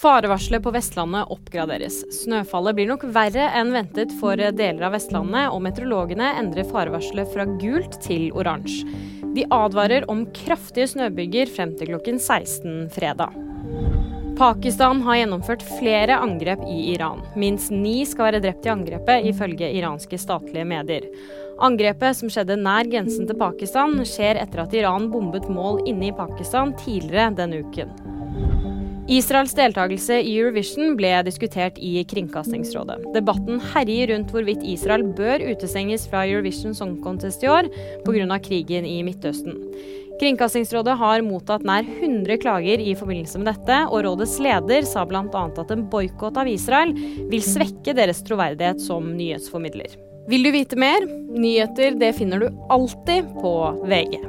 Farevarselet på Vestlandet oppgraderes. Snøfallet blir nok verre enn ventet for deler av Vestlandet, og meteorologene endrer farevarselet fra gult til oransje. De advarer om kraftige snøbyger frem til klokken 16 fredag. Pakistan har gjennomført flere angrep i Iran. Minst ni skal være drept i angrepet, ifølge iranske statlige medier. Angrepet, som skjedde nær grensen til Pakistan, skjer etter at Iran bombet mål inne i Pakistan tidligere denne uken. Israels deltakelse i Eurovision ble diskutert i Kringkastingsrådet. Debatten herjer rundt hvorvidt Israel bør utestenges fra Eurovision Song Contest i år pga. krigen i Midtøsten. Kringkastingsrådet har mottatt nær 100 klager i forbindelse med dette, og rådets leder sa bl.a. at en boikott av Israel vil svekke deres troverdighet som nyhetsformidler. Vil du vite mer? Nyheter det finner du alltid på VG.